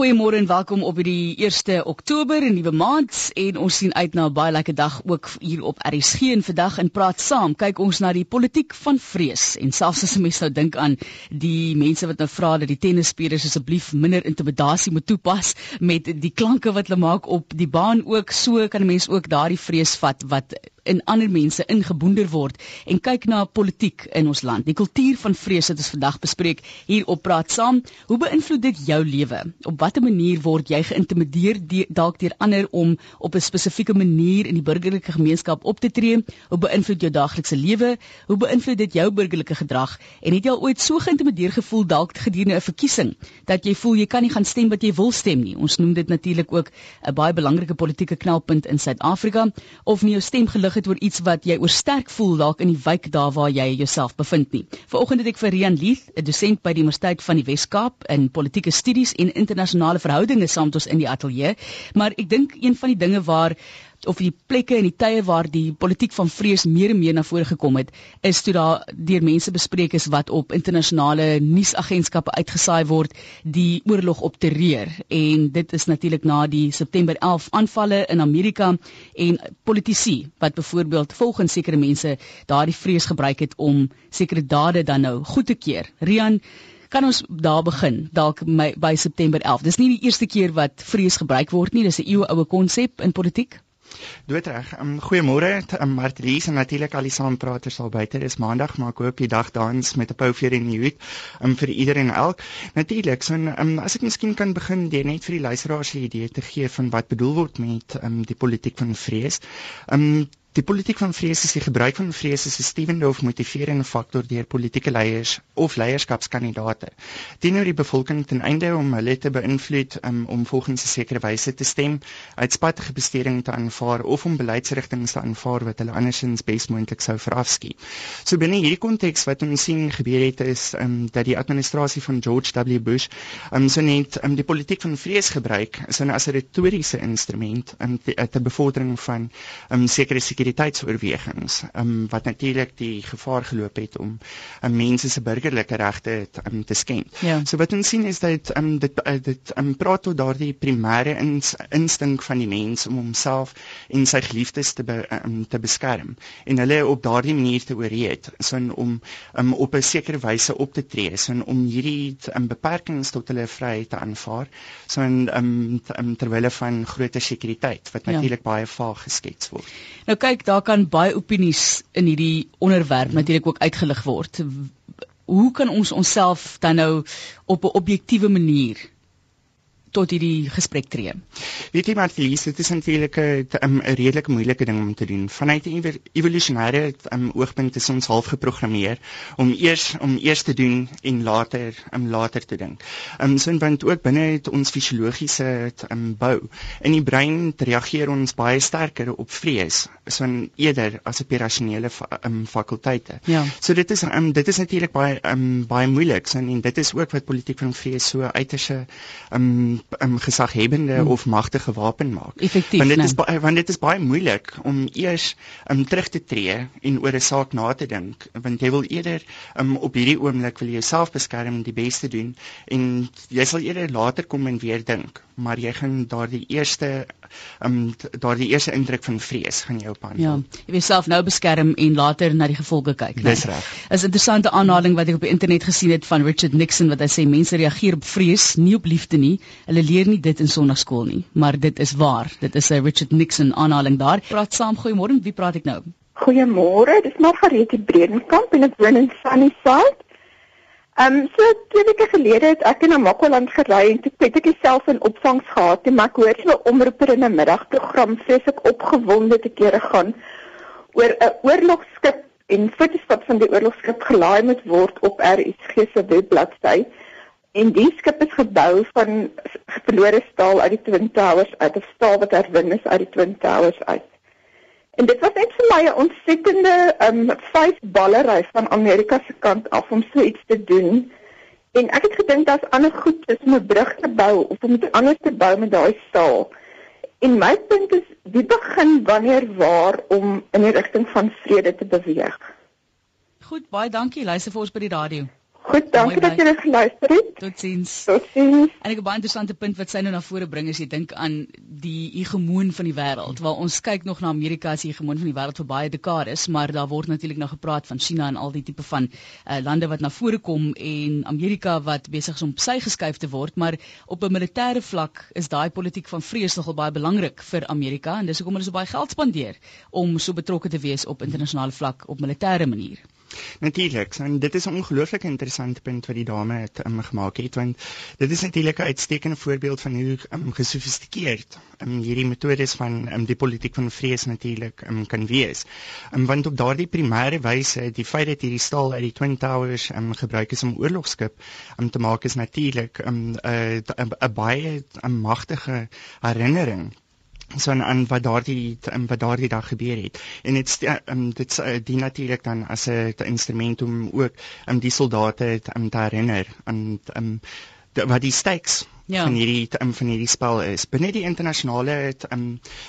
Goeiemôre en welkom op hierdie 1 Oktober, 'n nuwe maand en ons sien uit na 'n baie lekker dag ook hier op RSG en vandag in praat saam. Kyk ons na die politiek van vrees en selfs as 'n mens nou dink aan die mense wat nou vra dat die tennisspelers asseblief minder intimidasie moet toepas met die klanke wat hulle maak op die baan ook so kan 'n mens ook daardie vrees vat wat in ander mense ingeboender word en kyk na politiek in ons land. Die kultuur van vrees wat ons vandag bespreek hier op praat saam. Hoe beïnvloed dit jou lewe? Op watter manier word jy geïntimideer dalk deur ander om op 'n spesifieke manier in die burgerlike gemeenskap op te tree? Hoe beïnvloed jou daaglikse lewe? Hoe beïnvloed dit jou burgerlike gedrag? En het jy al ooit so geïntimideer gevoel dalk gedurende 'n verkiesing dat jy voel jy kan nie gaan stem wat jy wil stem nie? Ons noem dit natuurlik ook 'n baie belangrike politieke knelpunt in Suid-Afrika of nie jou stem gelig het oor iets wat jy oor sterk voel dalk in die wijk daar waar jy jouself bevind nie. Vanoggend het ek vir Rian Leith, 'n dosent by die Universiteit van die Wes-Kaap in politieke studies en internasionale verhoudinge saam met ons in die ateljee, maar ek dink een van die dinge waar of die plekke en die tye waar die politiek van vrees meer en meer na vore gekom het, is toe daar deur mense bespreek is wat op internasionale nuusagentskappe uitgesaai word die oorlog op terreur en dit is natuurlik na die September 11 aanvalle in Amerika en politici wat byvoorbeeld volgens sekere mense daardie vrees gebruik het om sekere dade dan nou goed te keer. Rian Kan ons daar begin dalk by September 11. Dis nie die eerste keer wat vrees gebruik word nie, dis 'n eeuoue konsep in politiek. Doodreg. Um, Goeiemôre, um, Martelies en natuurlik al die saampraters al buite. Dis Maandag, maar ek hoop die dag dans met 'n pouveer in die hoed um, vir iedereen en elk. Natuurlik, so um, as ek miskien kan begin deur net vir die luisteraars 'n idee te gee van wat bedoel word met um, die politiek van vrees. Um, Die politiek van vrees is die gebruik van vrees as 'n stewende of motiverende faktor deur politieke leiers of leierskapskandidate teenoor die bevolking ten einde om hulle te beïnvloed um, om volgens 'n sekere wyse te stem, uitspattige besteding te aanvaar of om beleidsrigtinge te aanvaar wat hulle andersins besmoontlik sou verafskiet. So binne hierdie konteks wat ons sien gebeur het is um, dat die administrasie van George W Bush um, so net um, die politiek van vrees gebruik so as 'n retoriese instrument um, te, te bevordering van um, sekere sekuriteitsoorwegings um, wat natuurlik die gevaar geloop het om um, mense se burgerlike regte um, te skend. Ja. So wat ons sien is dat um, dit uh, dit um, praat tot daardie primêre ins, instink van die mens om homself en sy geliefdes te be, um, te beskerm en hulle op daardie manier te oorreed sin om um, op 'n sekere wyse op te tree sin om hierdie um, beperkings tot hulle vryheid te aanvaar so in um, um, terwyl van groter sekuriteit wat natuurlik ja. baie vaag geskets word. Nou kyk, daar kan baie opinies in hierdie onderwerp natuurlik ook uitgelig word. Hoe kan ons onsself dan nou op 'n objektiewe manier tot hierdie gesprek tree. Weet jy maar Felice, dit is eintlik 'n redelik moeilike ding om te doen. Vanuit 'n evolusionêre um, oogpunt is ons half geprogrammeer om eers om eers te doen en later om um, later te dink. Ehm um, so want ook binne het ons fisiologiese um, bou. In die brein reageer ons baie sterker op vrees, so eerder as op rasionele fa um, fakulteite. Ja. So dit is um, dit is natuurlik baie um, baie moeilik so, en dit is ook wat politiek van vrees so uiterse um, um, gesaghebende hmm. of magtige wapen maak. Effektief. Want dit nee. is baie want dit is baie moeilik om eers um, terug te tree en oor 'n saak na te dink want jy wil eerder um, op hierdie oomblik wil jy jouself beskerm die beste doen en jy sal eerder later kom en weer dink maar jy gaan daardie eerste um, daardie eerste indruk van vrees gaan jou op aan. Ja, jy wil self nou beskerm en later na die gevolge kyk. Dis reg. Is 'n interessante aanhaling wat ek op die internet gesien het van Richard Nixon wat hy sê mense reageer op vrees, nie op liefde nie. Hulle leer nie dit in sonnaarskool nie, maar dit is waar. Dit is 'n Richard Nixon aanhaling daar. Praat saam, goeiemôre. Wie praat ek nou? Goeiemôre. Dis Margaretie Bredenkamp en ek woon in Sunnyside. Ehm um, so twee weke gelede het ek in Namakwaland gery en toe het ek myself in opvangs gehad en maar ek hoor so omroeper in 'n middagprogram vreeslik opgewonde te kere gaan oor 'n oorlogskip en foto's wat van die oorlogskip gelaai moet word op RSG se webbladsy. En die skip is gebou van verlore staal uit die Twin Towers uit of staal wat herwin is uit die Twin Towers uit. En dit was net vir my 'n ontsettende um vyf ballery van Amerika se kant af om so iets te doen. En ek het gedink daar's ander goed is om 'n brug te bou of om iets anders te bou met daai staal. En my punt is wie begin wanneer waar om in die rigting van vrede te beweeg. Goed, baie dankie. Luister vir ons by die radio. Goed, dankie dat jy dit geluister het. Totsiens. Totsiens. En ek 'n baie interessante punt wat sy nou na vore bring as jy dink aan die hegemoon van die wêreld. Waar ons kyk nog na Amerika as die hegemoon van die wêreld vir baie dekades, maar daar word natuurlik nou gepraat van China en al die tipe van uh, lande wat na vore kom en Amerika wat besig is om sy geskuif te word, maar op 'n militêre vlak is daai politiek van vrees nogal baie belangrik vir Amerika en dis hoekom hulle so baie geld spandeer om so betrokke te wees op internasionale vlak op militêre manier. Natuurlik, en dit is 'n ongelooflik interessante punt wat die dame het um, gemaak het want dit is natuurlik 'n uitstekende voorbeeld van hoe um, gesofistikeerd um, hierdie metodes van um, die politiek van vrees natuurlik um, kan wees. Um, want op daardie primêre wyse, die feit dat hierdie stal uit die Twin Towers um, gebruik is om oorlogskip um, te maak is natuurlik 'n um, 'n baie 'n magtige herinnering so aan wat daardie wat daardie dag gebeur het. En dit um, dit uh, dien natuurlik dan as 'n instrument om ook um, die soldate um, te herinner aan um, wat die stakes ja. van hierdie um, van hierdie spel is. Binne die internasionale um,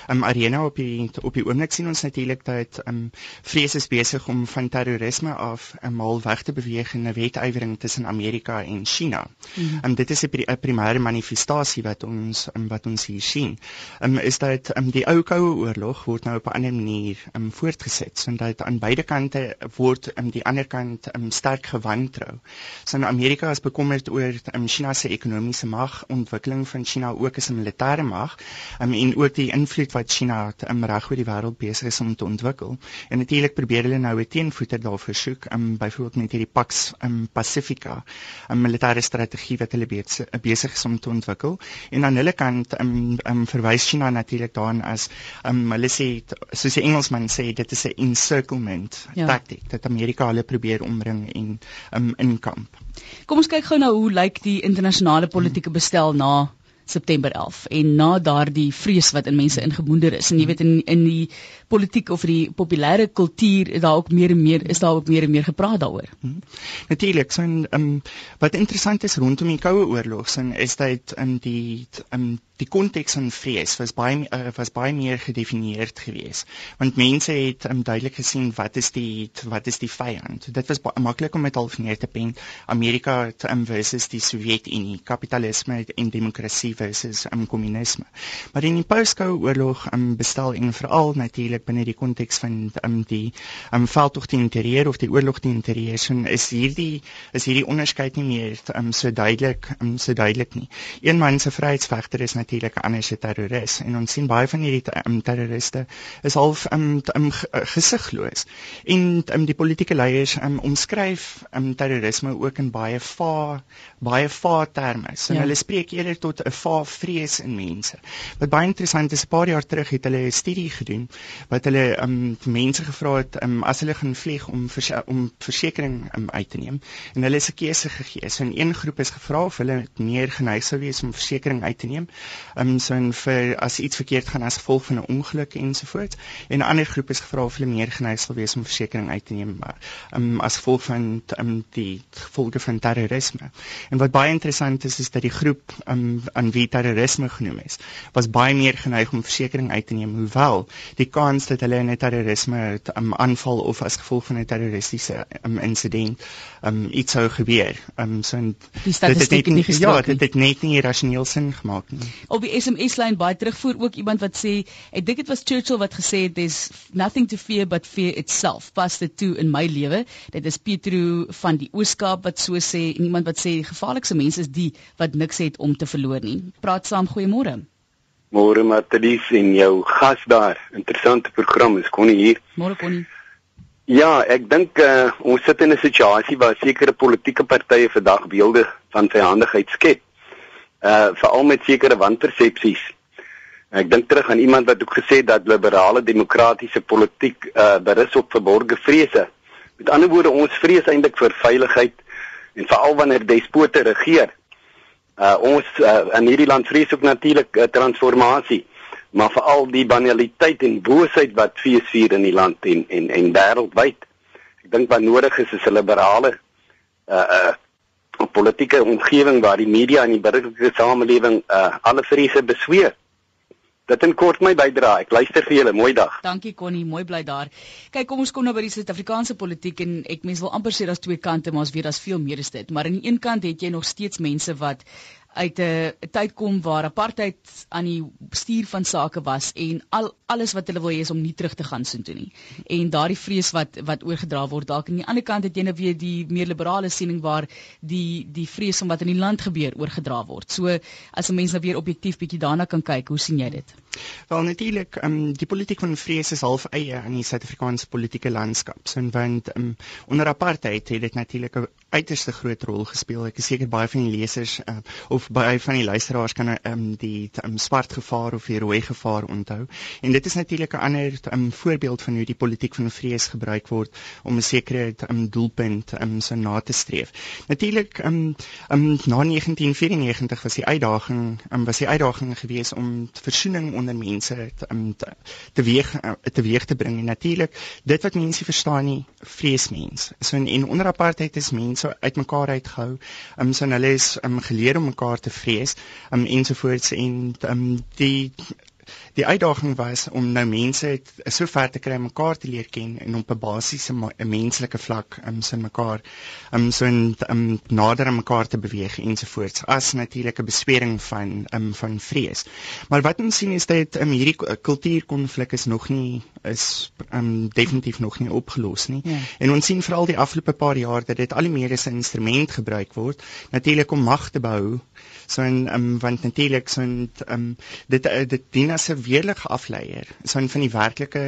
um, arena op die op die oomblik sien ons natuurlik dat um, vrees is besig om van terrorisme af 'n um, mal weg te beweeg in 'n wetywering tussen Amerika en China. Mm -hmm. um, dit is 'n pri primêre manifestasie wat ons um, wat ons hier sien. Um, is dat um, die ou koue oorlog word nou op 'n ander manier um, voortgesit sodat aan beide kante word um, die ander kant um, sterk gewantrou. So Amerika is bekommerd oor um, China se ekonomiese mag ontwikkeling van China ook as 'n militêre mag um, en ook die invloed wat China um, reg oor die wêreld besig is om te ontwikkel. En natuurlik probeer hulle nou 'n teenvoeter daarvoor soek, um, byvoorbeeld met hierdie Pax um, Pacifica, 'n militêre strategie wat hulle besig is om te ontwikkel. En aan hulle kant um, um, verwys China natuurlik daaraan as um, hulle sê soos die Engelsman sê dit is 'n encirclement ja. taktik dat Amerika hulle probeer omring en um, inkamp. Kom ons kyk gou na hoe lyk die internasionale politieke bestel na September 11 en na daardie vrees wat in mense ingemoeder is en jy weet in in die politiek of die populêre kultuur is daar ook meer en meer is daar ook meer en meer gepraat daaroor. Hmm. Natuurlik, so 'n um, wat interessant is rondom die Koue Oorlog sin is dat um, die um, die konteks van vrees was baie uh, was baie meer gedefinieerd geweest. Want mense het um, duidelik gesien wat is die wat is die vyand. Dit was maklik om dit half neer te pen Amerika um, versus die Sowjetunie kapitalisme en demokrasie versus um, kommunisme. Maar in die poskoue oorlog um, bestel en veral natuurlik binne die konteks van um, die um, veldtog teen terreur of die oorlog teen terreur is hierdie is hierdie onderskeid nie meer um, so duidelik um, so duidelik nie. Een man se vryheidsvegter is 'n ander se terroris en ons sien baie van hierdie um, terroriste is half um, um, gesigloos. En um, die politieke leiers um, omskryf um, terrorisme ook in baie va baie va terme. So ja. hulle spreek eerder tot 'n va vrees in mense. Wat baie interessant is 'n paar jaar terug het hulle 'n studie gedoen wat hulle um, mense gevra het um, as hulle gaan vlieg om vers om versekerings um, uit te neem. En hulle is 'n keuse gegee. So in een groep is gevra of hulle meer geneig sou wees om versekerings uit te neem um, so en vir as iets verkeerd gaan as gevolg van 'n ongeluk ensovoorts. En 'n ander groep is gevra of hulle meer geneig sal wees om versekerings uit te neem maar um, as gevolg van um, die gevolge van terrorisme. En wat baie interessant is is dat die groep um, aan wie terrorisme genoem is was baie meer geneig om versekerings uit te neem hoewel die kans dat hulle in 'n terrorisme um, aanval of as gevolg van 'n terroristiese um, insident um, iets sou gebeur. Um, so en dit het net nie ja dit het net nie rasioneel sin gemaak nie op die SMS lyn baie terugvoer ook iemand wat sê ek dink dit was Churchill wat gesê het there's nothing to fear but fear itself. Pas dit toe in my lewe. Dit is Pietro van die Ooskaap wat so sê en iemand wat sê die gevaarlikste mense is die wat niks het om te verloor nie. Praat saam goeiemôre. Môre Matthys en jou gas daar. Interessante program is kon hier. Môre kon Ja, ek dink uh, ons sit in 'n situasie waar sekere politieke partye vandag beelde van vyandigheid skep uh veral met sekere wanpersepsies. Ek dink terug aan iemand wat ook gesê het dat liberale demokratiese politiek uh berus op verborgde vrese. Met ander woorde, ons vrees eintlik vir veiligheid en veral wanneer despote regeer. Uh ons uh, in hierdie land vrees ook natuurlik uh, transformasie, maar veral die banaliteit en boosheid wat feesvier in die land en en en wêreldwyd. Ek dink wat nodig is is 'n liberale uh uh 'n politieke omgewing waar die media en die burgerlike samelewing uh alle vrese besweer. Dit in kort my bydra. Ek luister vir julle. Mooi dag. Dankie Connie, mooi bly daar. Kyk, kom ons kom nou by die Suid-Afrikaanse politiek en ek mens wil amper sê daar's twee kante, maar ons weet daar's veel meer as dit. Maar aan die een kant het jy nog steeds mense wat uit 'n tyd kom waar apartheid aan die stuur van sake was en al alles wat hulle wil hê is om nie terug te gaan soontoe nie. En daardie vrees wat wat oorgedra word dalk aan die ander kant het jy nou weer die meer liberale siening waar die die vrees om wat in die land gebeur oorgedra word. So as 'n mens nou weer objektief bietjie daarna kan kyk, hoe sien jy dit? Wel natuurlik, um, die politiek van vrees is half eie aan die Suid-Afrikaanse politieke landskap. So want um, onder apartheid het dit natuurlik 'n uiterste groot rol gespeel. Ek is seker baie van die lesers uh, of baie van die luisteraars kan um, die um, swart gevaar of die rooi gevaar onthou. En dit is natuurlik 'n ander um, voorbeeld van hoe die politiek van vrees gebruik word om 'n sekere um, doelpunt um, so na te streef. Natuurlik um, um, na 1994 was die uitdaging um, was die uitdaging geweest om versoening onder mense um, te teweeg uh, teweeg te bring. En natuurlik dit wat mense verstaan nie vreesmens. So in, in onder apartheid is mense uitmekaar uitgehou. Um, so hulle is um, geleer om mekaar te vrees um, ensovoorts en um, die die uitdaging was om nou mense so ver te kry om mekaar te leer ken en op 'n basiese 'n menslike vlak um, sin mekaar um, so in um, nader aan mekaar te beweeg ensovoorts as natuurlik 'n beswering van um, van vrees. Maar wat ons sien is dat um, hierdie kultuurkonflik is nog nie is um, definitief nog nie opgelos nie. Ja. En ons sien veral die afgelope paar jaar dat dit al meer as 'n instrument gebruik word natuurlik om mag te behou. So en um, want natuurlik so en um, dit dit dien as 'n weerlige afleier van van die werklike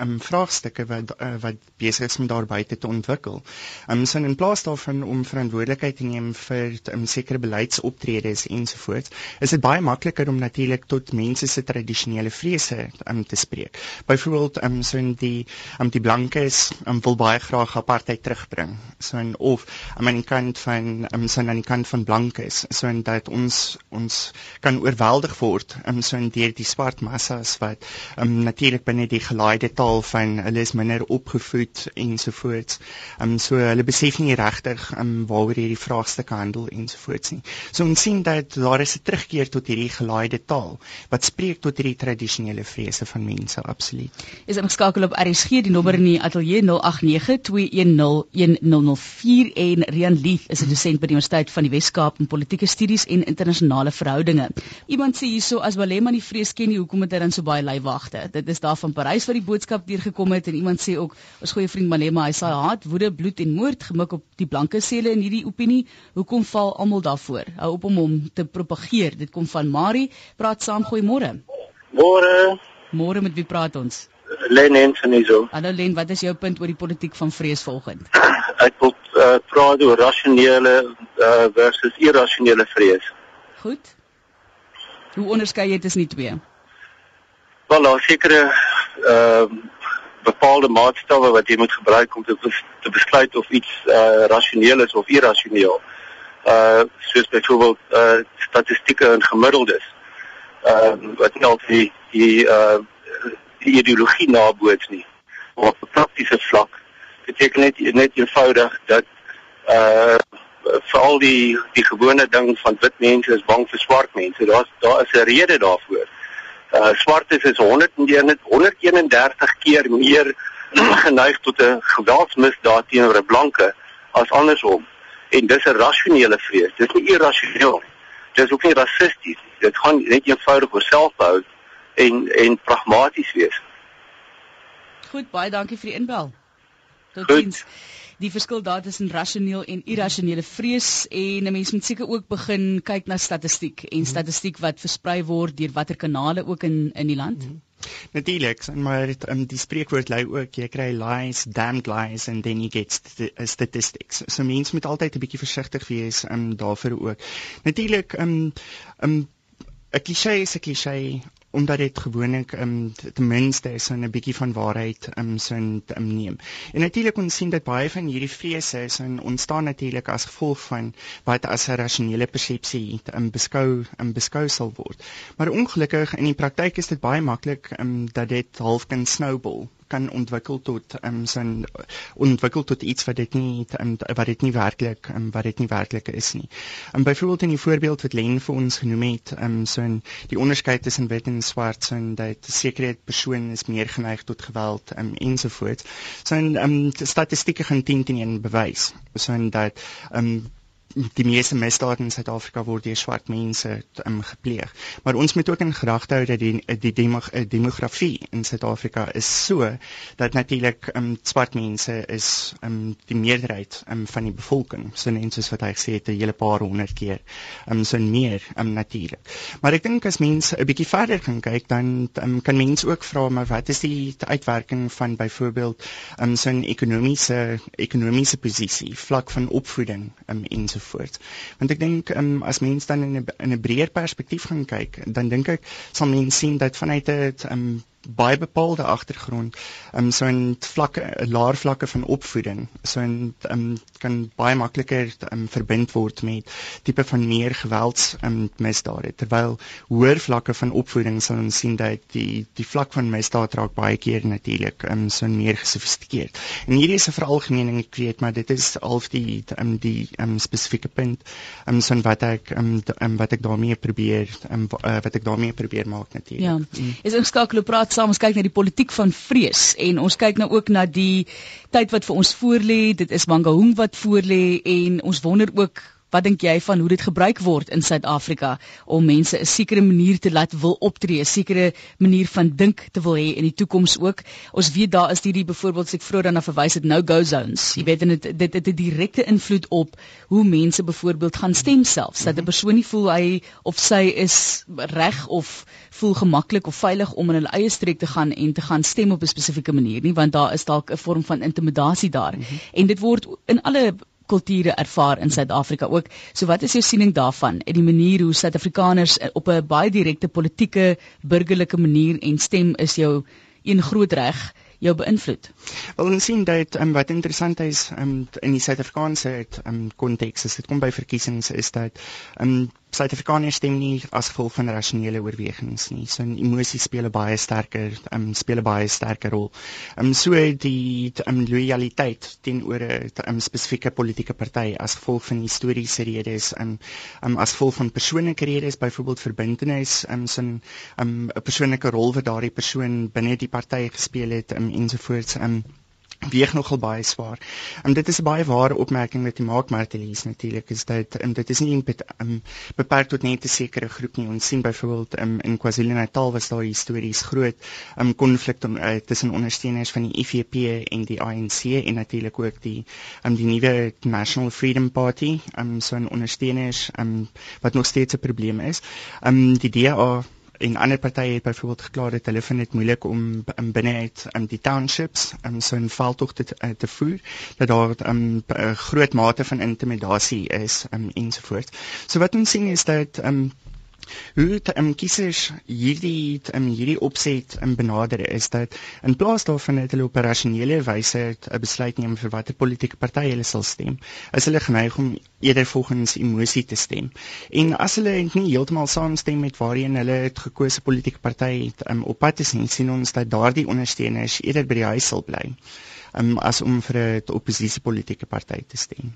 um, vraagstukke wat uh, wat besig is om daar buite te ontwikkel. Um so in plaas daarvan om verantwoordelikheid te neem vir um, sekere beleidsoptredes ensovoorts, is dit baie makliker om natuurlik tot mense se tradisionele vrese um, te spreek. Byvoorbeeld um so in die um die blankes um, wil baie graag apartheid terugbring. So in of um, aan die kant van um so aan die kant van blankes, so in dat ons ons kan oorweldig word um so in deur die swart mas massas wat um, natuurlik binne die gelaaide taal van hulle is minder opgevoed ensovoorts. Um so hulle besef nie regtig um waaroor hierdie vraagstukke handel ensovoorts nie. So ons sien dat daar is 'n terugkeer tot hierdie gelaaide taal wat spreek tot hierdie tradisionele vrese van mense absoluut. Is ingeskakel op RSG die nommer in die ateljee 0892101004 en Rian Lief is 'n dosent by die Universiteit van die Wes-Kaap in politieke studies en internasionale verhoudinge. Iemand sê hierso as Walema nie vrees ken nie, hoekom hy dan so baie lui wagte. Dit is daar van Parys wat die boodskap deurgekom het en iemand sê ook ons goeie vriend Malema, hy sê haat, woede, bloed en moord gemik op die blanke sele in hierdie opinie. Hoekom val almal daarvoor? Hou op om hom te propageer. Dit kom van Marie. Praat saam, goeiemôre. Môre. Môre met wie praat ons? Len Ensenzo. Hallo Len, wat is jou punt oor die politiek van vrees volgend? Ek wil uh, praat oor rasionele uh, versus irrasionele vrees. Goed. Hoe onderskei jy tussen die twee? Wel, daar sekere ehm uh, bepaalde maatstawwe wat jy moet gebruik om te te besluit of iets eh uh, rasioneel is of irrasioneel. Uh soos byvoorbeeld eh uh, statistieke en gemiddeldes. Ehm uh, wat nie altyd die die eh uh, ideologie naboots nie. Op 'n praktiese vlak beteken dit net eenvoudig dat eh uh, veral die die gewone ding van wit mense is bang vir swart mense. Daar's daar is 'n rede daarvoor uh, swartes is 131 keer meer geneig tot 'n geweldsmisdaad teenoor 'n blanke as andersom. En dis 'n rasionele vrees. Dis nie irrasioneel nie. Dis ook nie rassisties nie. Dit gaan net eenvoudig oor selfbehoud en en pragmaties wees. Goed, baie dankie vir die inbel. Totsiens. Goed die verskil daar tussen rasioneel en irrasionele vrees en 'n mens moet seker ook begin kyk na statistiek en mhm. statistiek wat versprei word deur watter kanale ook in in die land. Mm -hmm. Natuurlik, maar dit um, die spreekwoord lui ook jy kry lies, damned lies and then you get st uh, statistics. So mense moet altyd 'n bietjie versigtig wees um, daarvoor ook. Natuurlik, 'n um, um, 'n klise is 'n klise omdat dit gewoonlik um, ten minste is 'n bietjie van waarheid um, sin um, neem. En natuurlik ons sien dat baie van hierdie is en ontstaan natuurlik as gevolg van wat as 'n rasionele persepsie um, beskou um, beskou sal word. Maar ongelukkig in die praktyk is dit baie maklik um, dat dit half kan snowball kan ontwikkel tot um, so 'n ontwikkel tot iets wat dit nie um, wat dit nie werklik um, wat dit nie werklik is nie. Um, byvoorbeeld in die voorbeeld wat Len vir ons genoem het, um, so 'n die onderskeid tussen wit en swart, so 'n dat sekere persone is meer geneig tot geweld um, ensovoorts. So 'n um, statistieke gaan teen teen een bewys. So 'n dat um, die meeste misdade in Suid-Afrika word deur swart mense um, gepleeg. Maar ons moet ook in gedagte hou dat die die demog eh, demografie in Suid-Afrika is so dat natuurlik um, swart mense is um, die meerderheid um, van die bevolking. So net soos wat hy gesê het 'n hele paar honderd keer. Um, so meer um, natuurlik. Maar ek dink as mense 'n bietjie verder gaan kyk dan um, kan mense ook vra maar wat is die uitwerking van byvoorbeeld um, so 'n ekonomiese ekonomiese posisie vlak van opvoeding um, en so ensovoorts. Want ek dink um, as mens dan in 'n in 'n breër perspektief gaan kyk, dan dink ek sal mense sien dat vanuit 'n um, baie bepaalde agtergrond um so 'n vlakke laer vlakke van opvoeding so 'n um kan baie makliker um verbind word met tipe van meer gewelds um misdade. Terwyl hoër vlakke van opvoeding sal ons sien dat die die vlak van misdaad raak baie keer natuurlik um so meer gesofistikeerd. En hierdie is 'n veralgemening ek weet maar dit is half die um die um spesifieke punt um so wat ek um, um wat ek daarmee probeer um wat ek daarmee probeer maak natuurlik ja. Mm. is ingeskakel op praat saam ons kyk na die politiek van vrees en ons kyk nou ook na die tyd wat vir ons voorlê. Dit is Mangaung wat voorlê en ons wonder ook Wat dink jy van hoe dit gebruik word in Suid-Afrika om mense 'n sekere manier te laat wil optree, 'n sekere manier van dink te wil hê in die toekoms ook? Ons weet daar is hierdie byvoorbeeld ek vroeër dan verwys het no-go zones. Jy weet dit dit het 'n direkte invloed op hoe mense byvoorbeeld gaan stem selfs. Dat 'n persoon nie voel hy of sy is reg of voel gemaklik of veilig om in hulle eie streek te gaan en te gaan stem op 'n spesifieke manier nie, want daar is dalk 'n vorm van intimidasie daar. Mm -hmm. En dit word in alle kulture ervaar in Suid-Afrika ook. So wat is jou siening daarvan en die manier hoe Suid-Afrikaners op 'n baie direkte politieke burgerlike manier en stem is jou een groot reg jou beïnvloed? Wel ons sien dat um, wat interessant is um, in die Suid-Afrikaanse um, konteks as dit kom by verkiesings is dat um, Suid-Afrikaners stem nie as gevolg van rasionele oorwegings nie. So emosies speel 'n baie sterker um, speel 'n baie sterker rol. Um so die um, loyaliteit teenoor 'n um, spesifieke politieke party as gevolg van historiese redes um, um as gevolg van persoonlike redes, byvoorbeeld verbintenis, um sin 'n um, persoonlike rol wat daardie persoon binne die party gespeel het um, ensovoorts. Um weeg nogal baie swaar. En dit is 'n baie ware opmerking wat jy maak Martelies natuurlik is dat en dit is nie um, beperk tot net 'n sekere groep nie. Ons sien byvoorbeeld um, in KwaZulu-Natal was daar histories groot um, konflik uh, tussen ondersteuners van die IFP en die ANC en natuurlik ook die um, die nuwe National Freedom Party, um, so 'n ondersteuners um, wat nog steeds 'n probleem is. Um, die DA en ander partye het byvoorbeeld geklaar dat hulle vind dit moeilik om um, binne uit um, die townships um, so 'n veldtog te, uh, te voer dat daar 'n um, groot mate van intimidasie is um, ensovoorts. So wat ons sien is dat um, hoe dit um, kiesers hierdie um, hierdie opset um, benader is dat in plaas daarvan dat hulle op 'n rasionele wyse 'n besluit neem vir watter politieke party hulle sal stem, is hulle geneig om eerder volgens emosie te stem. En as hulle nie heeltemal saamstem met waarheen hulle het gekose politieke party het um, op pad te sien, sien ons dat daardie ondersteuners eerder by die huis sal bly um, as om vir 'n oppositiepolitieke party te stem.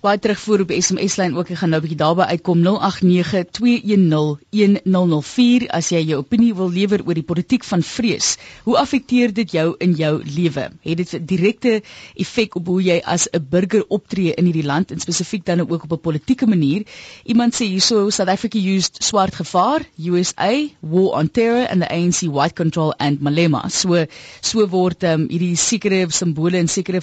Baie terugvoer op SMS lyn ook. Ek gaan nou 'n bietjie daarby uitkom 0892101004 as jy jou opinie wil lewer oor die politiek van vrees. Hoe affekteer dit jou in jou lewe? Het dit 'n direkte effek op hoe jy as 'n burger optree in hierdie land en spesifiek dan ook op 'n politieke manier? Iemand sê hierso South Africa used swart gevaar, USA, war on terror and the ANC white control and Malema. So so word um, hierdie sekere simbole en sekere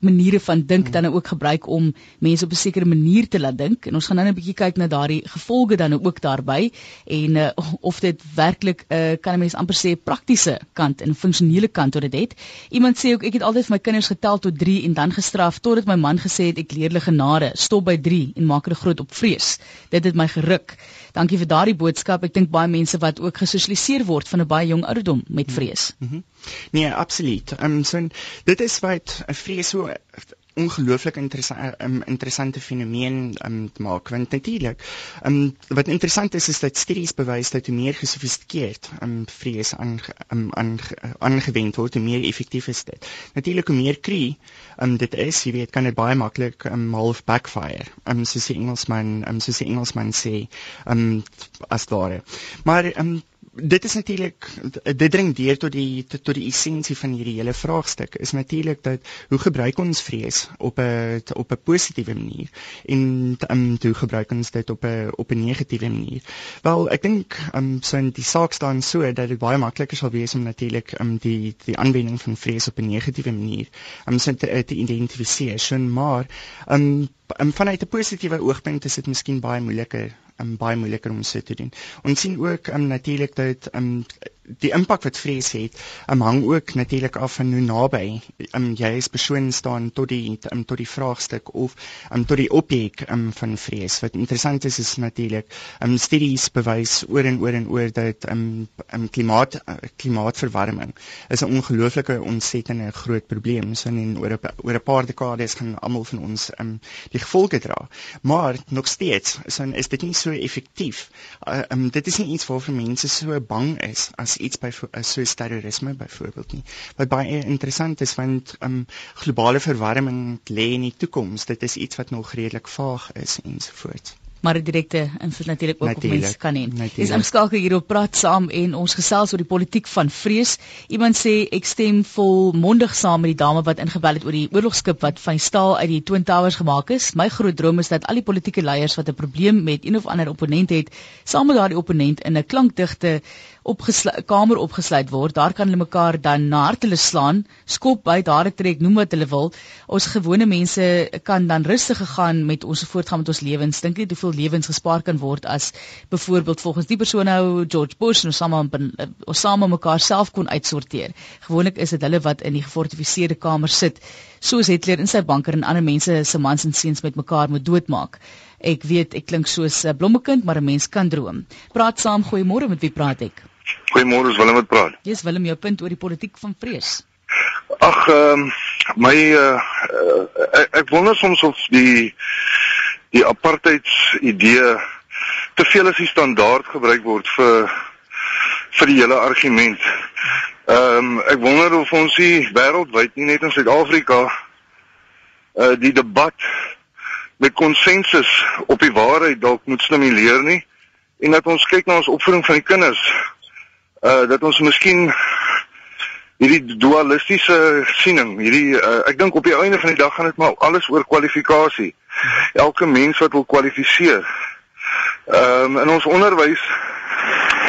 maniere van dink dan ook gebruik om mense op 'n sekere manier te laat dink en ons gaan nou 'n bietjie kyk na daardie gevolge dan ook daarbey en uh, of dit werklik 'n uh, kan 'n mens amper sê praktiese kant en funksionele kant tot dit het. Iemand sê ook ek het altyd vir my kinders getel tot 3 en dan gestraf totdat my man gesê het ek leer hulle genade, stop by 3 en maak hulle groot op vrees. Dit het my geruk. Dankie vir daardie boodskap. Ek dink baie mense wat ook gesosialiseer word van 'n baie jong ouderdom met vrees. Mm -hmm. Nee, absoluut. Ehm um, so dit is wat 'n vrees so ongelooflik interessante um, interessante fenomeen um, te maak want natuurlik um, wat interessant is is dat studies bewys dat hoe meer gesofistikeerd um, vrees aan um, aan aangewend word hoe meer effektief is dit. Natuurlik hoe meer kry um, dit is jy weet kan dit baie maklik um, half backfire um, soos die Engelsman um, soos die Engelsman sê um, as ware. Maar um, dit is natuurlik dit dring deur tot die tot, die essensie van hierdie hele vraagstuk. Is natuurlik dat hoe gebruik ons vrees op 'n op 'n positiewe manier? En um, hoe gebruik ons dit op 'n op 'n negatiewe manier? Wel ek dink um, so in die saak staan so dat dit baie makliker sal wees om natuurlik um, die die aanwending van vrees op 'n negatiewe manier om um, so te, te identifiseer maar um, um, vanuit 'n positiewe oogpunt is dit miskien baie moeiliker um, baie moeiliker om so te doen. Ons sien ook um, natuurlik dat um, die impak wat vrees het, um, hang ook natuurlik af van hoe naby um, jy as persoon staan tot die um, tot die vraagstuk of um, tot die objek um, van vrees. Wat interessant is is natuurlik um, studies bewys oor en oor en oor dat um, um, klimaat uh, klimaatverwarming is 'n ongelooflike ontsettende groot probleem. So in oor 'n oor 'n paar dekades gaan almal van ons um, die gevolge dra. Maar nog steeds so is dit nie so effektief. Uh, um, dit is nie iets waarvoor mense so bang is as iets by uh, soos terrorisme byvoorbeeld nie. Wat baie interessant is want um, globale verwarming lê in die toekoms. Dit is iets wat nog redelik vaag is ensovoorts maar 'n direkte invloed natuurlik ook op mense kan hê. Dis ingeskakel hier op praat saam en ons gesels oor die politiek van vrees. Iemand sê ek stem volmondig saam met die dame wat ingebel het oor die oorlogskip wat van staal uit die Twin Towers gemaak is. My groot droom is dat al die politieke leiers wat 'n probleem met een of ander opponent het, saam met daardie opponent in 'n klankdigte opgesluit kamer opgesluit word. Daar kan hulle mekaar dan na hart hulle slaan, skop by daar trek, noem wat hulle wil. Ons gewone mense kan dan rustig gegaan met ons voortgaan met ons lewens. Dink net hoeveel lewens gespaar kan word as byvoorbeeld volgens die persoon nou George Bush en Osama Osama mekaar self kon uitsorteer. Gewoonlik is dit hulle wat in die gefortifiseerde kamer sit, soos Hitler in sy banker en ander mense se mans en seuns met mekaar moet doodmaak. Ek weet ek klink soos 'n blommekind, maar 'n mens kan droom. Praat saam, goeiemôre, met wie praat ek? Goeiemôre, is Willem wat praat. Dis Willem, jou punt oor die politiek van vrees. Ag, ehm um, my uh, uh, ek, ek wonder soms of die die apartheids idee te veel as die standaard gebruik word vir vir die hele argument. Ehm um, ek wonder of ons hier wêreldwyd nie net in Suid-Afrika uh die debat met konsensus op die waarheid dalk moet stimuleer nie en dat ons kyk na ons opvoeding van die kinders uh dat ons miskien hierdie dualistiese siening, hierdie uh, ek dink op die einde van die dag gaan dit maar alles oor kwalifikasie. Elke mens wat wil kwalifiseer. Ehm um, in ons onderwys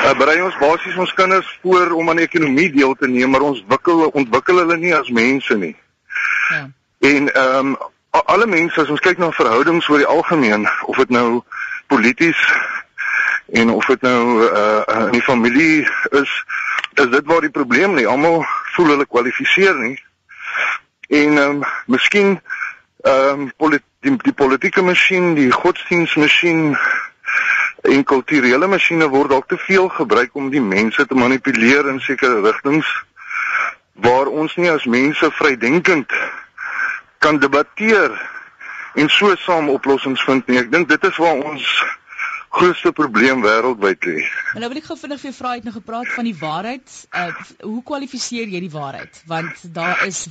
uh, berei ons basies ons kinders voor om aan ekonomie deel te neem, maar ons wikkel ontwikkel hulle nie as mense nie. Ja. En ehm um, alle mense as ons kyk na verhoudings oor die algemeen, of dit nou polities en of dit nou uh in die familie is is dit waar die probleem lê almal voel hulle kwalifiseer nie. En ehm um, miskien ehm um, polit die, die politieke masjien die godsdienstmasjien en kulturele masjiene word dalk te veel gebruik om die mense te manipuleer in sekere rigtings waar ons nie as mense vrydenkend kan debatteer en so saam oplossings vind nie. Ek dink dit is waar ons grootste probleem wêreldwyd lê. Nou wil ek gou vinnig vir jou vra het nou gepraat van die waarheid. Uh hoe kwalifiseer jy die waarheid? Want daar is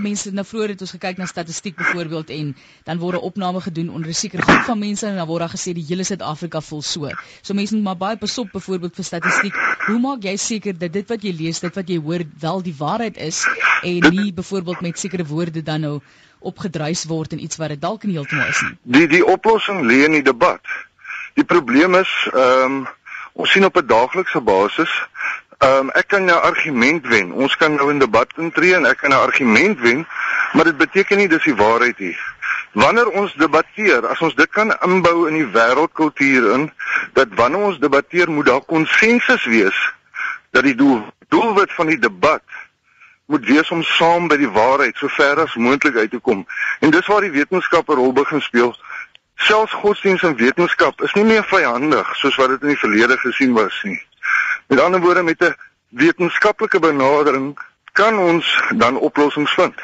mense nou vroeër het ons gekyk na statistiek byvoorbeeld en dan word 'n opname gedoen onder 'n sekere groep van mense en dan word daar gesê die hele Suid-Afrika vol so. So mense moet maar baie pasop byvoorbeeld vir statistiek. Hoe maak jy seker dat dit wat jy lees, dit wat jy hoor wel die waarheid is en nie byvoorbeeld met sekere woorde dan nou opgedruis word en iets wat dit dalk nie heeltemal is nie. Die die oplossing lê in die debat. Die probleem is ehm um, ons sien op 'n daaglikse basis ehm um, ek kan 'n argument wen. Ons kan nou in debat intree en ek kan 'n argument wen, maar dit beteken nie dis die waarheid nie. Wanneer ons debatteer, as ons dit kan inbou in die wêreldkultuur in, dat wanneer ons debatteer moet daar konsensus wees dat die doel doelwit van die debat moet wees om saam by die waarheid so ver as moontlik uit te kom. En dis waar die wetenskap 'n rol begin speel selfs godsdienst en wetenskap is nie meer vyandig soos wat dit in die verlede gesien was nie. Met ander woorde met 'n wetenskaplike benadering kan ons dan oplossings vind.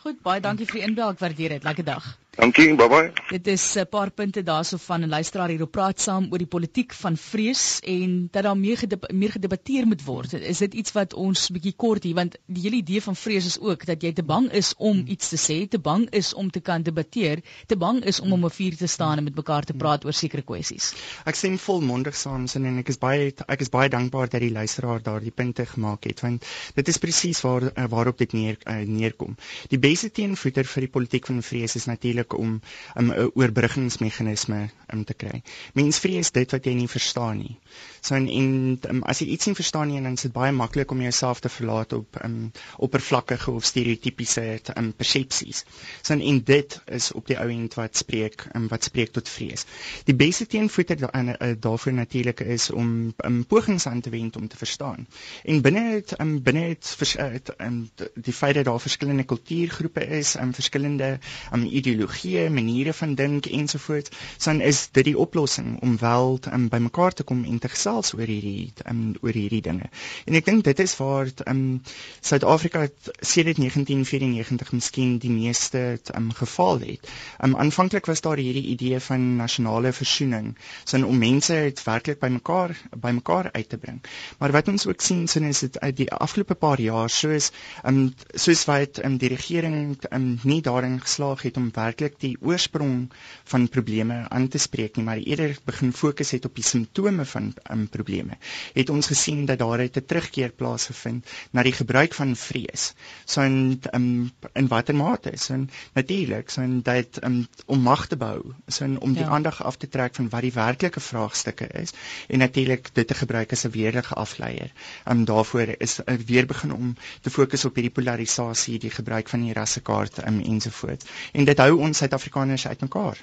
Goed, baie dankie vir die inbel. Ek waardeer dit. Lekker dag. Dankie, bye bye. Dit is 'n paar punte daarso van 'n luisteraar hier op praat saam oor die politiek van vrees en dat daar meer gedeb meer gedebatteer moet word. Is dit iets wat ons bietjie kort hier want die hele idee van vrees is ook dat jy te bang is om iets te sê, te bang is om te kan debatteer, te bang is om om 'n vuur te staan en met mekaar te praat oor sekere kwessies. Ek stem volmondig saam sin en ek is baie ek is baie dankbaar dat die luisteraar daardie punte gemaak het want dit is presies waar waarop dit neer uh, neerkom. Die beste teenvoeter vir die politiek van vrees is natuurlik moontlik om 'n um, oorbruggingsmeganisme um, te kry. Mens vrees dit wat jy nie verstaan nie. So en, en um, as jy iets nie verstaan nie, dan is dit baie maklik om jouself te verlaat op um, oppervlakkige of stereotypiese um, persepsies. So en, en dit is op die ou end wat spreek um, wat spreek tot vrees. Die beste teenvoeter da, uh, daarvoor natuurlik is om um, pogings aan te wend om te verstaan. En binne dit um, binne dit um, die feit dat daar verskillende kultuurgroepe is, um, verskillende um, ideologieë maniere van dink ensovoorts, dan is dit die oplossing om wel um, bymekaar te kom en te gesels oor hierdie um, oor hierdie dinge. En ek dink dit is waar um, Suid-Afrika sedert 1994 miskien die meeste um, gefaal het. Um, aanvanklik was daar hierdie idee van nasionale versoening, sin om mense uit werklik bymekaar bymekaar uit te bring. Maar wat ons ook sien sin is dit uit die afgelope paar jaar soos um, soos wat um, die regering um, nie daarin geslaag het om werklik die oorsprong van probleme aan te spreek nie, maar eerder begin fokus het op die simptome van um, probleme. Het ons gesien dat daar 'n terugkeer plaasgevind na die gebruik van vrees. So in um, in watter mate is en natuurlik so in dat um, om mag te bou, so in, om die ja. aandag af te trek van wat die werklike vraagstukke is en natuurlik dit te gebruik as 'n weerlige afleier. Um daarvoor is uh, weer begin om te fokus op hierdie polarisasie, die gebruik van die rassekaart um, ensovoorts. En dit hou ons Suid-Afrikaners uitmekaar.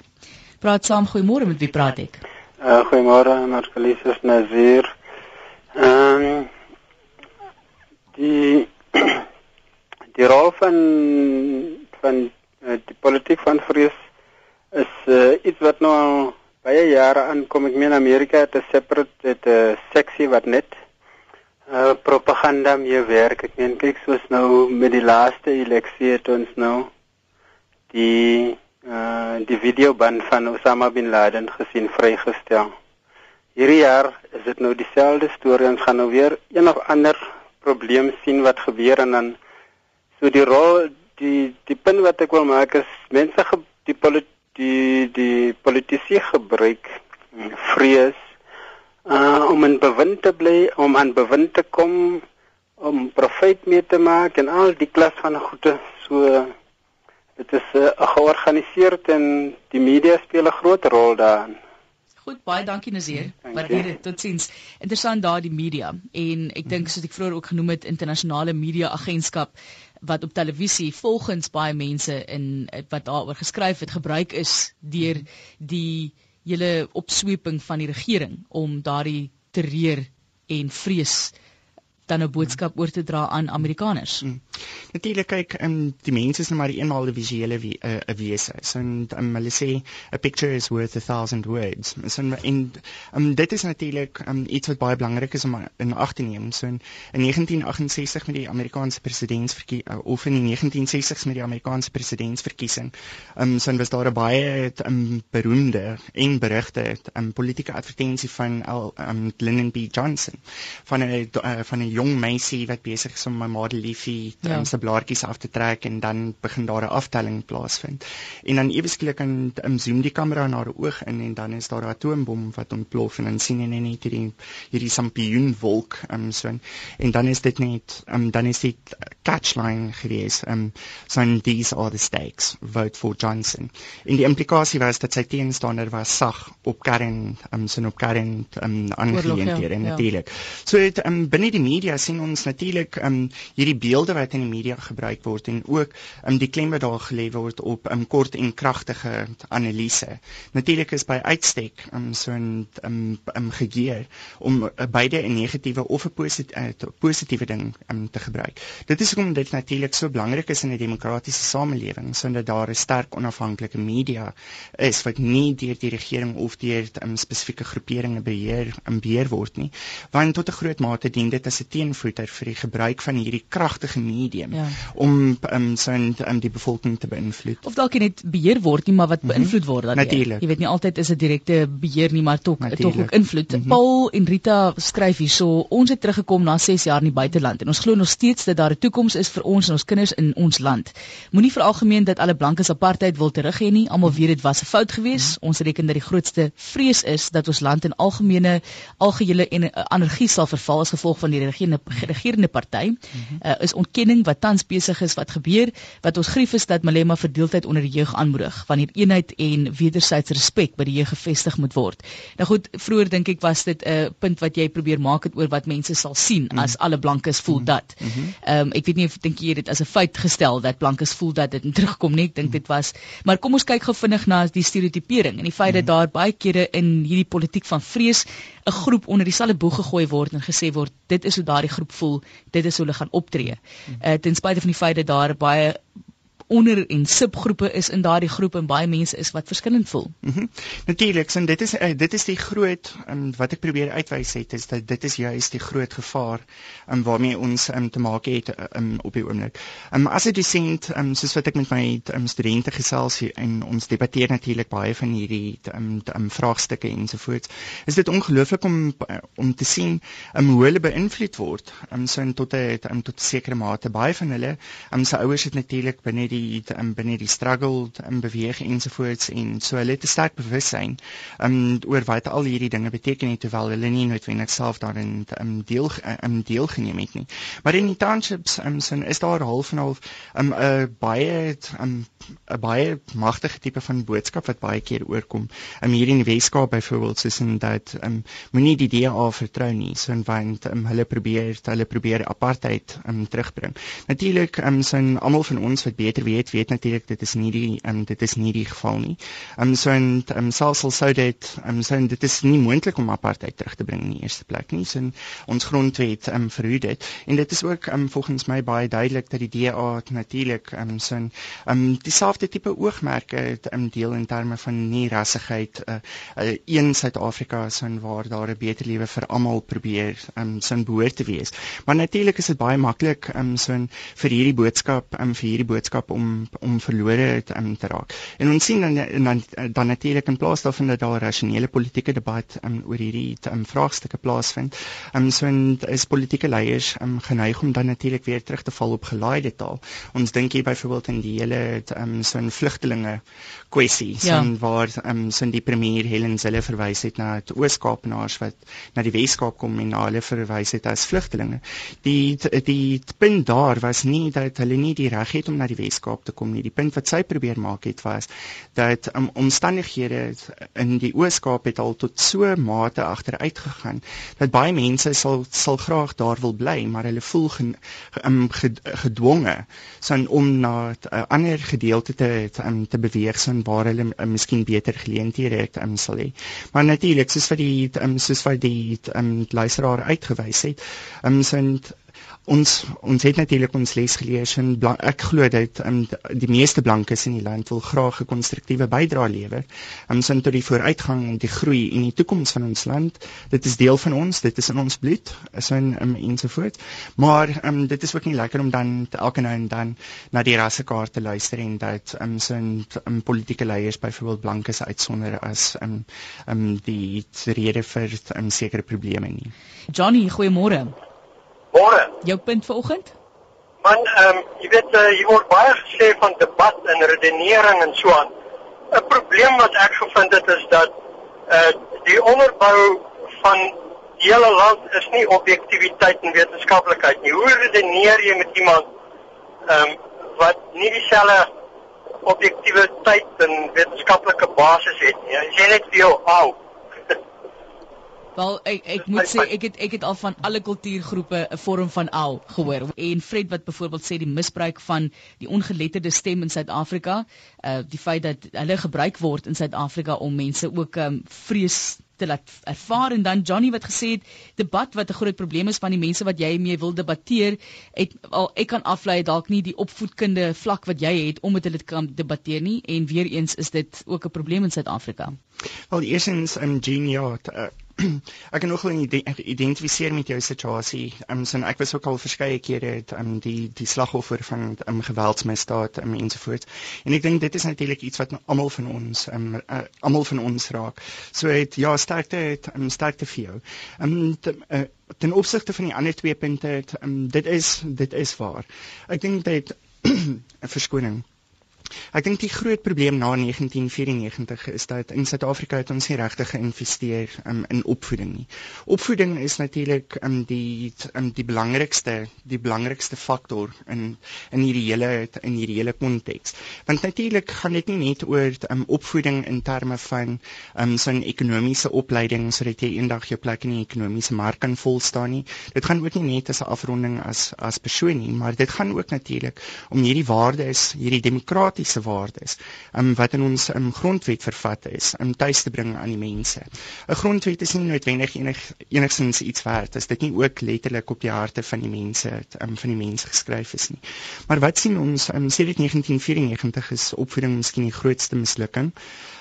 Praat saam, goeiemôre, met wie praat ek? Uh goeiemôre, Marcelies is Nazir. Ehm um, die die rol van van uh, die politiek van vrees is uh, iets wat nou baie jare aankom. Ek meen Amerika het 'n separate het 'n seksie wat net uh propaganda mee werk. Ek meen kyk soos nou met die laaste eleksie het ons nou die uh die videoband van Osama bin Laden gesien vrygestel. Hierdie jaar is dit nou dieselfde storie ons gaan nou weer een of ander probleem sien wat gebeur en dan so die rol die die punt wat ek wil maak is mense ge, die polit, die die politici gebruik vrees uh om in bewind te bly om aan bewind te kom om profit mee te maak en al die klas van goede so dit is uh, georganiseerd en die media speel 'n groot rol daarin. Goed, baie dankie Nazir. Waardeer dit. Totsiens. Interessant daar die media en ek dink soos ek vroeër ook genoem het internasionale media agentskap wat op televisie volgens baie mense in wat daaroor geskryf het gebruik is deur die hele opsweping van die regering om daardie terreur en vrees dan 'n boodskap oor te dra aan Amerikaners. Mm. Natuurlik kyk um, die mense is nou maar eenmaal 'n visuele wie, uh, wese. So um, hulle sê a picture is worth a thousand words. So en um, dit is natuurlik um, iets wat baie belangrik is om in ag te neem. So in, in 1968 met die Amerikaanse presidentsverkiesing uh, of in die 1960s met die Amerikaanse presidentsverkiesing, um, so was daar 'n baie um, beroemde en berugte um, politieke advertensie van um, Lyndon B Johnson van 'n uh, van 'n jong meisie wat besig is om my model liefie ja. um, se blaartjies af te trek en dan begin daar 'n aftelling plaasvind. En dan ewesklik kan um, zoom die kamera na haar oog in en dan is daar 'n atoombom wat ontplof en dan sien jy net hierdie hierdie sampioenwolk um, so en, en dan is dit net um, dan is dit catchline gewees. Um, so and these are the stakes. Vote for Johnson. En die implikasie was dat sy teenstander was sag op kern um, sin op kern um, aangeleenthede ja. natuurlik. So dit um, binne die media sien ons natuurlik um, hierdie beelde wat in die media gebruik word en ook um, die klem wat daar gelê word op um, kort en kragtige analise. Natuurlik is by uitstek um, so 'n um, um, gegeer om uh, beide 'n negatiewe of 'n positiewe uh, positiewe ding um, te gebruik. Dit is hoekom dit natuurlik so belangrik is in 'n demokratiese samelewing sodat daar 'n sterk onafhanklike media is wat nie deur die regering of deur um, spesifieke groeperinge beheer um, beheer word nie. Want tot 'n groot mate dien dit as 'n teenvoeter vir die gebruik van hierdie kragtige medium ja. om um, sy um, die bevolking te beïnvloed. Of dalk net beheer word nie, maar wat mhm. beïnvloed word dan. Jy weet nie altyd is dit direkte beheer nie, maar tog tog ook invloed. Mm -hmm. Paul en Rita skryf hierso, ons het teruggekom na 6 jaar in die buiteland en ons glo nog steeds dat daar 'n toekoms is vir ons en ons kinders in ons land. Moenie vir algemeen dat alle blankes apartheid wil terug hê nie. Almal weet dit was 'n fout geweest. Mm -hmm. Ons reken dat die grootste vrees is dat ons land in algemene algehele en anargie sal verval as gevolg van die regerende regerende party. Mm -hmm. uh, is ontkenning wat tans besig is wat gebeur. Wat ons grief is dat Malema verdeeldheid onder die jeug aanmoedig wanneer eenheid en wederwysige respek by die jeug gevestig moet word. Nou goed, vroeër dink ek was dit 'n uh, punt wat jy probeer maak het oor wat mense sal sien mm. as alle blankes voel mm. dat. Ehm um, ek weet nie of dink jy dit as 'n feit gestel dat blankes voel dat dit terugkom nie. Ek dink mm. dit was maar kom ons kyk gou vinnig na die stereotipering en die feit mm. dat daar baie kere in hierdie politiek van vrees 'n groep onder dieselfde boeg gegooi word en gesê word dit is hoe daardie groep voel, dit is hoe hulle gaan optree. Uh, ten spyte van die feit dat daar baie onder en subgroepe is in daardie groep en baie mense is wat verskillend voel. Mm Natuurlik, en dit is uh, dit is die groot um, wat ek probeer uitwys het is dat dit is juist die groot gevaar um, waarmee ons um, te maak het um, op die oomblik. Um, as 'n dosent, um, soos wat ek met my um, studente gesels en ons debatteer natuurlik baie van hierdie um, um, vraagstukke ensovoorts, is dit ongelooflik om om te sien um, hoe hulle beïnvloed word. Um, so tot 'n um, tot sekere mate baie van hulle, um, se ouers het natuurlik binne die die um, binne die struggle in beweeg ensovoorts en so hulle het 'n sterk bewussyn um, oor wat al hierdie dinge beteken het terwyl hulle nie noodwendig self daarin um, deel um, deelgeneem het nie. Maar in die townships um, sin is daar half en half 'n um, baie 'n um, baie magtige tipe van boodskap wat baie keer oorkom. Um, hier in die Weskaap byvoorbeeld soos in dat um, moenie die DA vertrou nie, so want um, hulle probeer hulle probeer apartheid um, terugbring. Natuurlik um, sin almal van ons wat beter weet weet natuurlik dit is nie die um, dit is nie die geval nie. Ehm um, so en ehm um, selfs al sou dit ehm um, so dit is nie moontlik om apartheid terug te bring in die eerste plek nie. So ons grondwet ehm um, verhoed dit en dit is ook ehm um, volgens my baie duidelik dat die DA natuurlik ehm um, so ehm um, dieselfde tipe oogmerke het ehm um, deel in terme van nie rassigheid uh, uh, een Suid-Afrika so waar daar 'n beter lewe vir almal probeer ehm um, so behoort te wees. Maar natuurlik is dit baie maklik ehm um, so vir hierdie boodskap ehm um, vir hierdie boodskap om om verlore te, um, te raak. En ons sien dan dan, dan natuurlik in plaas daarvan dat daar 'n rasionele politieke debat um, oor hierdie um, vraagstukke plaasvind, um, so en is politieke leiers um, geneig om dan natuurlik weer terug te val op gelaaide taal. Ons dink hier byvoorbeeld in die hele um, so 'n vlugtelinge kwessie, so ja. waar um, so die premier Helen Zille verwys het na die Oos-Kaapenaars wat na die Wes-Kaap kom en na hulle verwys het as vlugtelinge. Die die, punt daar was nie dat hulle nie die reg het om na die Wes Weskaap te kom nie. Die punt wat sy probeer maak het was dat um, omstandighede in die Ooskaap het al tot so mate agteruit gegaan dat baie mense sal sal graag daar wil bly, maar hulle voel gen, um, gedwonge son om na 'n uh, ander gedeelte te um, te beweeg son waar hulle um, miskien beter geleenthede het um, sal hê. Maar natuurlik soos vir die um, soos vir die um, luisteraar uitgewys het, um, son ons ons het natuurlik ons les gelees en ek glo dat um, die meeste blankes in die land wil graag 'n konstruktiewe bydrae lewer om um, tot die vooruitgang en die groei en die toekoms van ons land. Dit is deel van ons, dit is in ons bloed, is in um, ensovoorts. Maar um, dit is ook nie lekker om dan elke nou en dan na die rassekaart te luister en dat um, sin um, politieke leiers byvoorbeeld blankes uitsonder as um, um, die rede vir um, sekere probleme nie. Johnny, goeiemôre. Môre. Jou punt vanoggend? Man, ehm um, jy weet uh, hier word baie gesê van debat en redenering en so aan. 'n Probleem wat ek gevind het is dat eh uh, die onderbou van die hele land is nie objektiviteit en wetenskaplikheid nie. Hoe redeneer jy met iemand ehm um, wat nie dieselfde objektiewe tyd en wetenskaplike basis het nie. Jy net vir jou ou. Wel ek ek moet sê ek het ek het al van alle kultuurgroepe 'n vorm van al gehoor. En Fred wat byvoorbeeld sê die misbruik van die ongeletterde stem in Suid-Afrika, uh die feit dat hulle gebruik word in Suid-Afrika om mense ook um vrees te laat ervaar en dan Johnny wat gesê het debat wat 'n groot probleem is van die mense wat jy mee wil debatteer, het al ek kan aflei dalk nie die opvoedkunde vlak wat jy het om met hulle te kan debatteer nie en weer eens is dit ook 'n probleem in Suid-Afrika. Wel eersins in um, Genie ja, ek kan nogal identifiseer met jou situasie. Ehm um, so ek was ook al verskeie kere ehm um, die die slagoffer van ehm um, geweldsmisdaad um, ensovoorts. En ek dink dit is natuurlik iets wat almal van ons ehm um, uh, almal van ons raak. So het ja, sterkte het um, sterkte vir jou. Ehm um, ten opsigte van die ander twee punte, um, dit is dit is waar. Ek dink dit 'n verskoning. Ek dink die groot probleem na 1994 is dat in Suid-Afrika het ons nie regtig geïnvesteer um, in opvoeding nie. Opvoeding is natuurlik um, die um, die belangrikste die belangrikste faktor in in hierdie hele in hierdie hele konteks. Want natuurlik gaan dit nie net oor um, opvoeding in terme van um, so 'n ekonomiese opleiding sodat jy eendag jou plek in die ekonomiese mark kan volstaan nie. Dit gaan ook nie net as 'n afronding as as persoon nie, maar dit gaan ook natuurlik om hierdie waardes, hierdie demokratiese demokratiese waardes um, wat in ons um, grondwet vervat is om tuis te bring aan die mense. 'n Grondwet is nie noodwendig enig enigsins iets werd as dit nie ook letterlik op die harte van die mense um, van die mense geskryf is nie. Maar wat sien ons um, sedert 1994 is opvoeding miskien die grootste mislukking.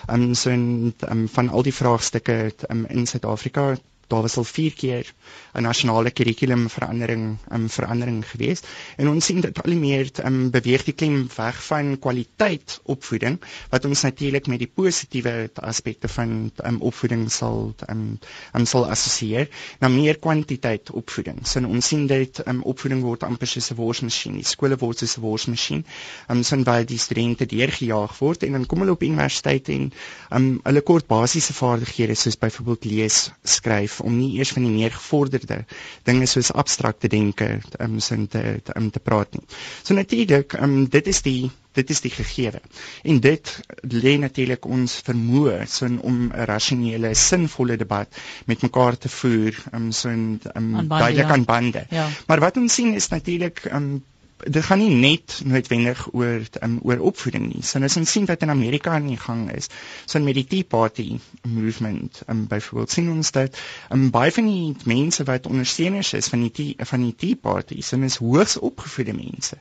Um, so in, um, van al die vraagstukke um, in Suid-Afrika daar was al 4 keer 'n nasionale kurrikulumverandering um, verandering gewees en ons sien dit al meer um, beweeg die klem weg van kwaliteit opvoeding wat ons natuurlik met die positiewe aspekte van um, opvoeding sal um, um, sal assosieer na meer kwantiteit opvoeding. So ons sien dit um, opvoeding word amper soos 'n worsmasjien. Skole word soos 'n worsmasjien. Um, so waar die studente deurgejaag word en dan kom hulle op universiteit en um, hulle kort basiese vaardighede soos byvoorbeeld lees, skryf om nie eers van die meer gevorderde dinge soos abstrakte denke um, sin te um, te praat nie. So natuurlik, um, dit is die dit is die gegewe. En dit lê natuurlik ons vermoë so om 'n rasionele, sinvolle debat met mekaar te voer, um, so 'n um, duidelik aan bande. Ja. Maar wat ons sien is natuurlik um, dit gaan nie net noodwendig oor um, oor opvoeding nie. So ons sien wat in Amerika aan die gang is. So met die Tea Party movement, um, byvoorbeeld sien ons dat um, baie van die mense wat ondersteuners is van die tea, van die Tea Party, so is hoogs opgevoede mense.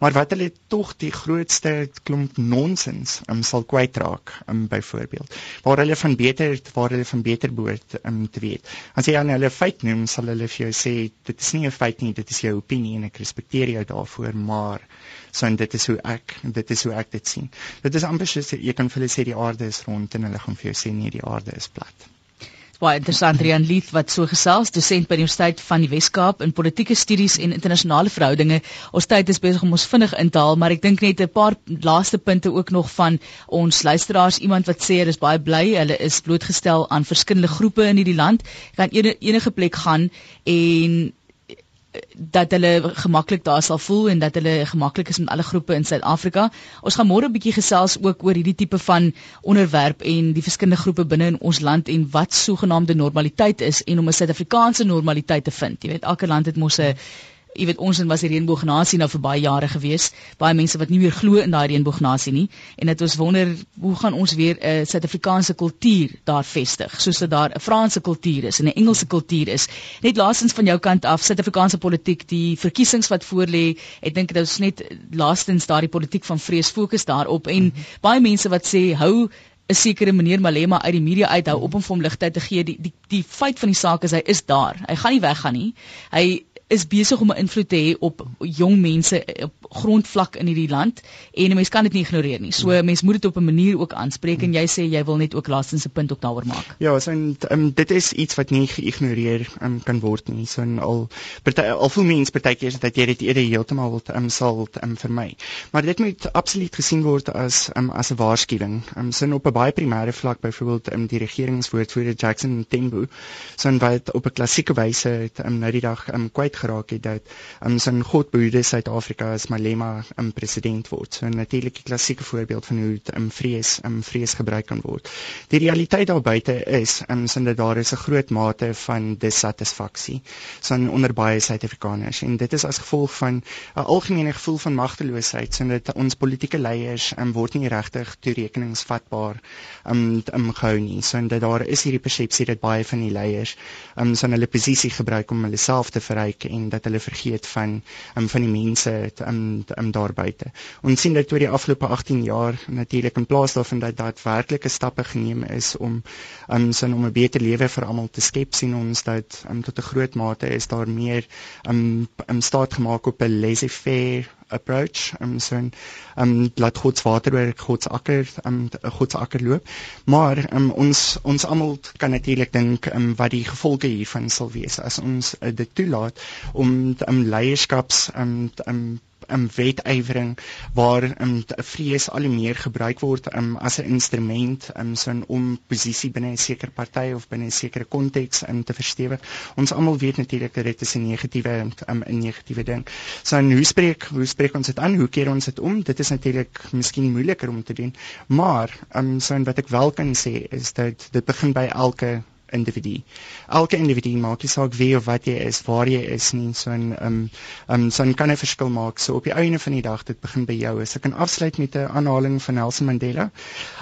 Maar wat hulle tog die grootste klomp nonsens um, sal kwytraak, um, byvoorbeeld. Waar hulle van beter waar hulle van beter behoort um, te weet. As jy aan hulle feit noem, sal hulle vir jou sê dit is nie 'n feit nie, dit is jou opinie en ek respekteer jou daarvoor voor maar so en dit is hoe ek dit is hoe ek dit sien. Dit is amper soos jy kan vir hulle sê die aarde is rond en hulle gaan vir jou sê nee die aarde is plat. Baie interessant Rian Leith wat so gesels dosent by die Universiteit van die Wes-Kaap in politieke studies en internasionale verhoudinge. Ons tyd is besig om ons vinnig in te haal, maar ek dink net 'n paar laaste punte ook nog van ons luisteraars. Iemand wat sê hulle is baie bly, hulle is blootgestel aan verskillende groepe in hierdie land. Kan enige plek gaan en dat hulle gemaklik daar sal voel en dat hulle gemaklik is met alle groepe in Suid-Afrika. Ons gaan môre 'n bietjie gesels ook oor hierdie tipe van onderwerp en die verskillende groepe binne in ons land en wat sogenaamde normaliteit is en om 'n Suid-Afrikaanse normaliteit te vind. Jy weet elke land het mos 'n jy weet ons in was die reënboognasie nou vir baie jare gewees. Baie mense wat nie meer glo in daai reënboognasie nie en dit ons wonder hoe gaan ons weer 'n uh, Suid-Afrikaanse kultuur daar vestig soos dit daar 'n Franse kultuur is en 'n Engelse kultuur is. Net laastens van jou kant af Suid-Afrikaanse politiek, die verkiesings wat voorlê, ek dink dit is net laastens daardie politiek van vrees fokus daarop en mm -hmm. baie mense wat sê hou 'n sekere meneer Malema uit die media uithou op om vir hom ligtheid te gee. Die die die feit van die saak is hy is daar. Hy gaan nie weggaan nie. Hy is besig om 'n invloed te hê op jong mense op grondvlak in hierdie land en 'n mens kan dit nie ignoreer nie. So 'n mens moet dit op 'n manier ook aanspreek en jy sê jy wil net ook laastens 'n punt ook daaroor maak. Ja, so en um, dit is iets wat nie geïgnoreer um, kan word nie. So al party al veel mense partykeer dat jy dit eerder heeltemal wil um, sal um, vermy. Maar dit moet absoluut gesien word as um, as 'n waarskuwing. Um, so op 'n baie primêre vlak byvoorbeeld um, die regeringswoordvoerder Jackson Tembu so en wat op 'n klassieke wyse um, nou die dag um, kwyt geraak het dat um, sin God behoede Suid-Afrika as Malema um, president word. So 'n klassieke voorbeeld van hoe um, vrees um, vrees gebruik kan word. Die realiteit daar buite is um, sin dat daar is 'n groot mate van dissatisfaksie son onder baie Suid-Afrikaners en dit is as gevolg van 'n algemene gevoel van magteloosheid sin dat ons politieke leiers um, word nie regtig toerekeningsvatbaar um, um gehou nie. So dat daar is hierdie persepsie dat baie van die leiers um, son hulle posisie gebruik om hulle self te verryk en dat hulle vergeet van um, van die mense um, um, daar buite. Ons sien dat oor die afgelope 18 jaar natuurlik in plaas daarvan dat daar werklike stappe geneem is om um, sin om 'n beter lewe vir almal te skep sien ons dat um, tot 'n groot mate is daar meer um, um staat gemaak op 'n laissez-faire approach um so 'n um laat God se water oor God se akker um God se akker loop. Maar um ons ons almal kan natuurlik dink um wat die gevolge hiervan sal wees as ons uh, dit toelaat om um leierskaps um um um, wetywering waar um, vrees al hoe meer gebruik word um, as 'n instrument um, so om posisie binne 'n sekere party of binne 'n sekere konteks um, te verstewig. Ons almal weet natuurlik dat dit 'n negatiewe um, 'n negatiewe ding. So en hoe spreek hoe spreek ons dit aan? Hoe keer ons dit om? Dit is natuurlik miskien moeiliker om te doen, maar um, so wat ek wel kan sê is dat dit begin by elke individu. Elke individu maak nie saak wie of wat jy is, waar jy is nie, so 'n um um so 'n kan 'n verskil maak. So op die einde van die dag, dit begin by jou. As ek kan afsluit met 'n aanhaling van Nelson Mandela.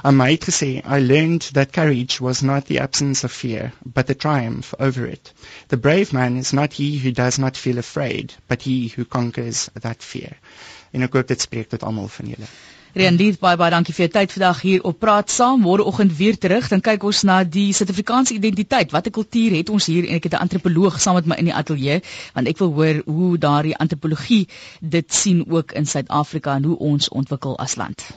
Um, hy het gesê, I learned that courage was not the absence of fear, but the triumph over it. The brave man is not he who does not feel afraid, but he who conquers that fear. En ek hoop dit spreek tot almal van julle. Rianlief baie baie dankie vir jou tyd vandag hier op Praat Saam. Môreoggend weer terug, dan kyk ons na die Suid-Afrikaanse identiteit. Watter kultuur het ons hier en ek het 'n antropoloog saam met my in die ateljee want ek wil hoor hoe daardie antropologie dit sien ook in Suid-Afrika en hoe ons ontwikkel as land.